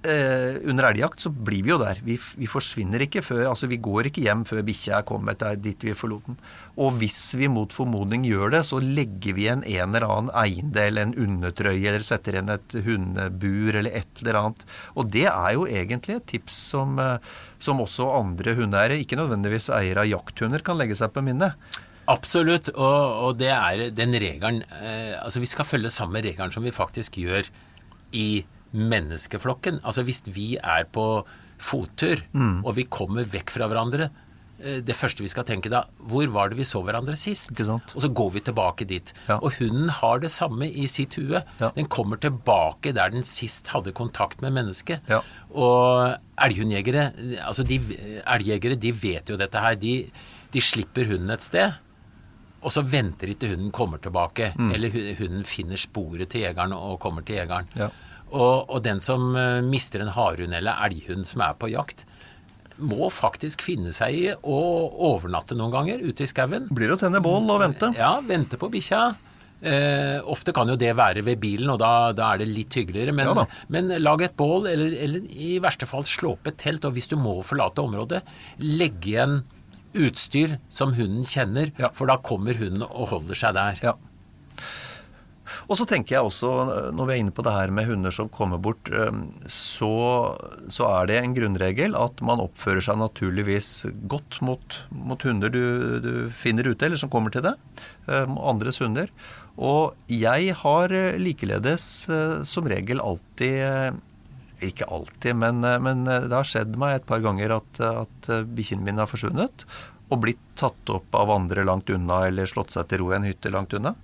eh, under elgjakt så blir vi jo der. Vi, vi forsvinner ikke før Altså vi går ikke hjem før bikkja er kommet der dit vi forlot den. Og hvis vi mot formodning gjør det, så legger vi igjen en eller annen eiendel, en undertrøye, eller setter igjen et hundebur eller et eller annet. Og det er jo egentlig et tips som, eh, som også andre hundeeiere, ikke nødvendigvis eiere av jakthunder, kan legge seg på minnet. Absolutt, og, og det er den regelen eh, Altså vi skal følge samme regelen som vi faktisk gjør i menneskeflokken. Altså hvis vi er på fottur, Mm. og vi kommer vekk fra hverandre eh, det første vi skal tenke da, hvor var det vi så hverandre sist? Og så går vi tilbake dit. Ja. Og hunden har det samme i sitt hue. Ja. Den kommer tilbake der den sist hadde kontakt med mennesket. Ja. Og elghundjegere, altså de, elgjegere, de vet jo dette her. De, de slipper hunden et sted. Og så venter de til hunden kommer tilbake, Mm. eller hunden finner sporet til jegeren og kommer til jegeren. Og, og den som eh, mister en harehund eller elghund som er på jakt, må faktisk finne seg i å overnatte noen ganger ute i skauen. Blir å tenne bål og vente. Ja, vente på bikkja. Eh, ofte kan jo det være ved bilen, og da, da er det litt hyggeligere. Men, Ja men lag et bål, eller, eller i verste fall slå opp et telt. Og hvis du må forlate området, legg igjen utstyr som hunden kjenner, Ja. for da kommer hunden og holder seg der. Ja. Og så tenker jeg også, når vi er inne på det her med hunder som kommer bort, eh, så, så er det en grunnregel at man oppfører seg naturligvis godt mot, mot hunder du, du finner ute, eller som kommer til deg. eh, Andres hunder. Og jeg har eh, likeledes som regel alltid ikke alltid, men, men det har skjedd meg et par ganger at, at bikkjene mine har forsvunnet og blitt tatt opp av andre langt unna eller slått seg til ro i en hytte langt unna.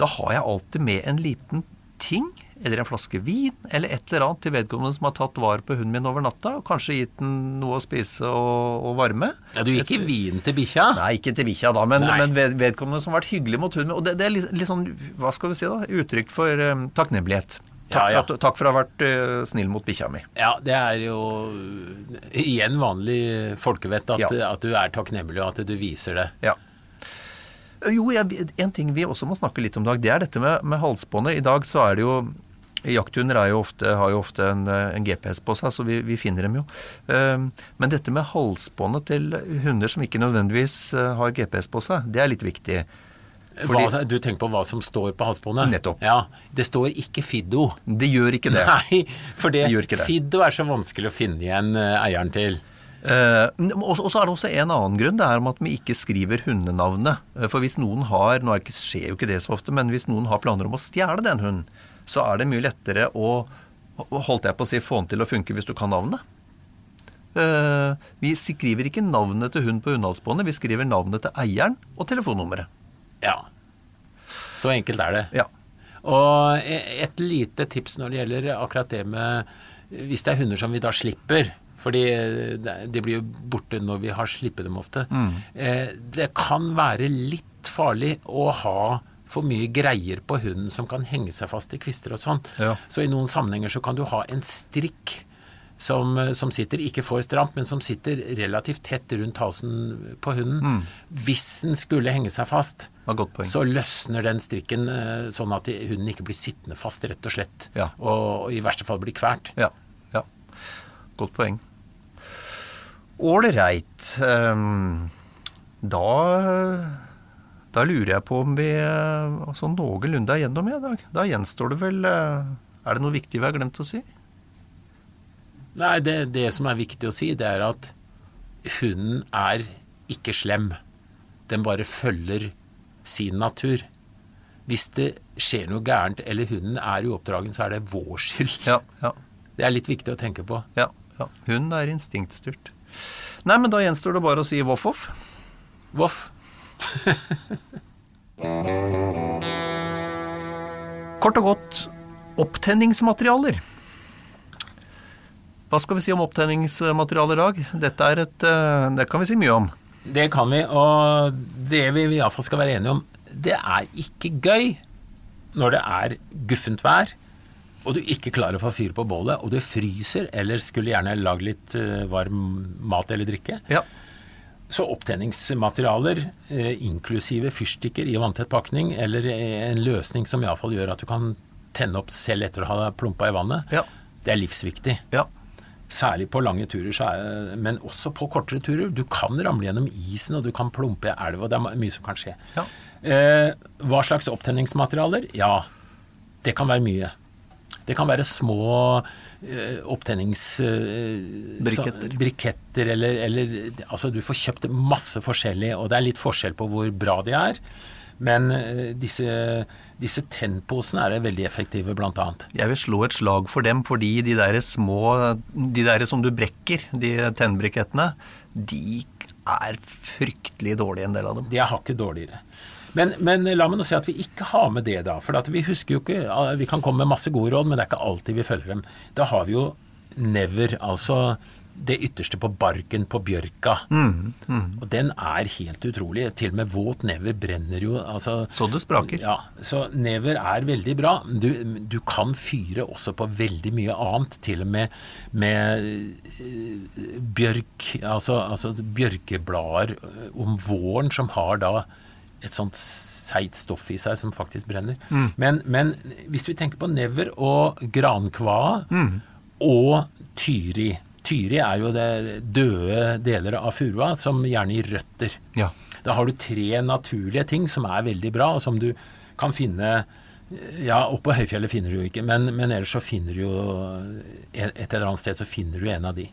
Da har jeg alltid med en liten ting, eller en flaske vin, eller et eller annet til vedkommende som har tatt vare på hunden min over natta, og kanskje gitt den noe å spise og, og varme. Ja, du gir ikke vin til bikkja? Nei, ikke til bikkja da, men, men vedkommende som har vært hyggelig mot hunden min. Og det, det er litt, litt sånn, hva skal vi si da, uttrykk for um, takknemlighet. Takk, Ja, ja. For at, takk for å ha vært uh, snill mot bikkja mi. Ja, det er jo igjen vanlig folkevett at, Ja. at du er takknemlig, og at du viser det. Ja. Jo, jeg, en ting vi også må snakke litt om, Dag, det er dette med, med halsbåndet. I dag så er det jo Jakthunder er jo ofte, har jo ofte en, eh, en GPS på seg, så vi, vi finner dem jo. Um, Men dette med halsbåndet til hunder som ikke nødvendigvis eh, har GPS på seg, det er litt viktig. Fordi- hva, du tenker på hva som står på halsbåndet? Nettopp. Ja, Det står ikke Fiddo. Det gjør ikke det. Nei, for det, Det det. Fiddo er så vanskelig å finne igjen eh, eieren til. Eh, og så er det også en annen grunn. Det er om at vi ikke skriver hundenavnet. Eh, For hvis noen har Nå er skjer jo ikke det så ofte, men hvis noen har planer om å stjele den hunden, så er det mye lettere å holdt jeg på å si, få den til å funke hvis du kan navnet. Eh, vi skriver ikke navnet til hund på hundehalsbåndet, vi skriver navnet til eieren og telefonnummeret. Ja. Så enkelt er det. Ja. Og e- et lite tips når det gjelder akkurat det med Hvis det er hunder som vi da slipper fordi de blir jo borte når vi har slippet dem ofte. Mm. Eh, Det kan være litt farlig å ha for mye greier på hunden som kan henge seg fast i kvister og sånn. Ja. Så i noen sammenhenger så kan du ha en strikk som, som sitter ikke for stramt, men som sitter relativt tett rundt halsen på hunden. Hvis den skulle henge seg fast, så løsner den strikken eh, sånn at hunden ikke blir sittende fast, rett og slett. Ja. Og, og i verste fall blir kvært. Ja. ja. Godt poeng. Ålreit. Um, da Da lurer jeg på om vi altså, sånn noenlunde er gjennom i dag. Da gjenstår det vel eh, Er det noe viktig vi har glemt å si? Nei, det, det som er viktig å si, det er at hunden er ikke slem. Den bare følger sin natur. Hvis det skjer noe gærent, eller hunden er uoppdragen, så er det vår skyld. Ja. ja. Det er litt viktig å tenke på. Ja, ja. Hunden er instinktstyrt. Nei, men da gjenstår det bare å si voff-voff. Voff. Kort og godt opptenningsmaterialer. Hva skal vi si om opptenningsmaterialer, i Dag? Dette er et eh, Det kan vi si mye om. Det kan vi, og det vi iallfall skal være enige om, det er ikke gøy når det er guffent vær, og du ikke klarer å få fyr på bålet, og du fryser, eller skulle gjerne lage litt eh, varm mat eller drikke. Ja. Så opptenningsmaterialer, eh, inklusive fyrstikker i vanntett pakning, eller eh, en løsning som iallfall gjør at du kan tenne opp selv etter å ha plumpa i vannet, Ja. det er livsviktig. ja. Særlig på lange turer, så er, men også på kortere turer. Du kan ramle gjennom isen, og du kan plumpe i elva. det er mye som kan skje. Ja. Eh, hva slags opptenningsmaterialer? Ja, det kan være mye. Det kan være små opptenningsbriketter. opptennings... Eh, Briketter. eller, eller Altså, du får kjøpt masse forskjellig, og det er litt forskjell på hvor bra de er. Men eh, disse, disse tennposene er veldig effektive, annet. Jeg vil slå et slag for dem, fordi de der små De der som du brekker, de tennbrikettene, de er fryktelig dårlige, en del av dem. De er hakket dårligere. Men, men la meg nå si at vi ikke har med det, da. For at vi husker jo ikke Vi kan komme med masse gode råd, men det er ikke alltid vi følger dem. Da har vi jo never, altså det ytterste på barken på bjørka. Og den er helt utrolig. Til og med våt never brenner jo. Altså, Så det spraker. Ja, så never er veldig bra. Du, du kan fyre også på veldig mye annet, til og med med eh, bjørk, altså, altså bjørkeblader eh, om våren som har da et sånt seigt stoff i seg som faktisk brenner. Men, men hvis vi tenker på never og grankvae og tyri Tyri er jo det døde deler av furua som gjerne gir røtter. Ja. Da har du tre naturlige ting som er veldig bra, og som du kan finne Ja, oppe på høyfjellet finner du jo ikke, men, men ellers så finner du jo Et eller annet sted så finner du en av de.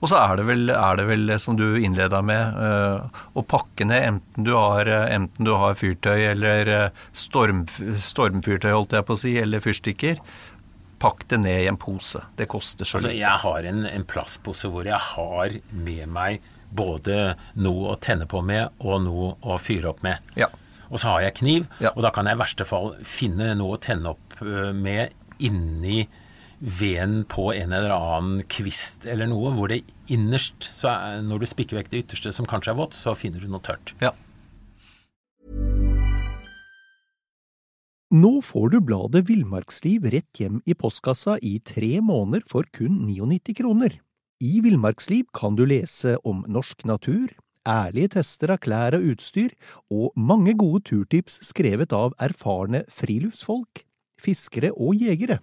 Og så er det vel, er det vel som du innleda med, eh, å pakke ned enten du har, eh, enten du har fyrtøy eller eh, storm, stormfyrtøy, holdt jeg på å si, eller fyrstikker. Pakk det ned i en pose. Det koster så Altså, lite. jeg har en, en plastpose hvor jeg har med meg både noe å tenne på med og noe å fyre opp med. Ja. Og så har jeg kniv, Ja. og da kan jeg i verste fall finne noe å tenne opp med inni veden på en eller annen kvist eller noe, hvor det innerst, så er, når du spikker vekk det ytterste som kanskje er vått, så finner du noe tørt. ja. Nå får du bladet Villmarksliv rett hjem i postkassa i tre måneder for kun 99 kroner. I Villmarksliv kan du lese om norsk natur, ærlige tester av klær og utstyr, og mange gode turtips skrevet av erfarne friluftsfolk, fiskere og jegere.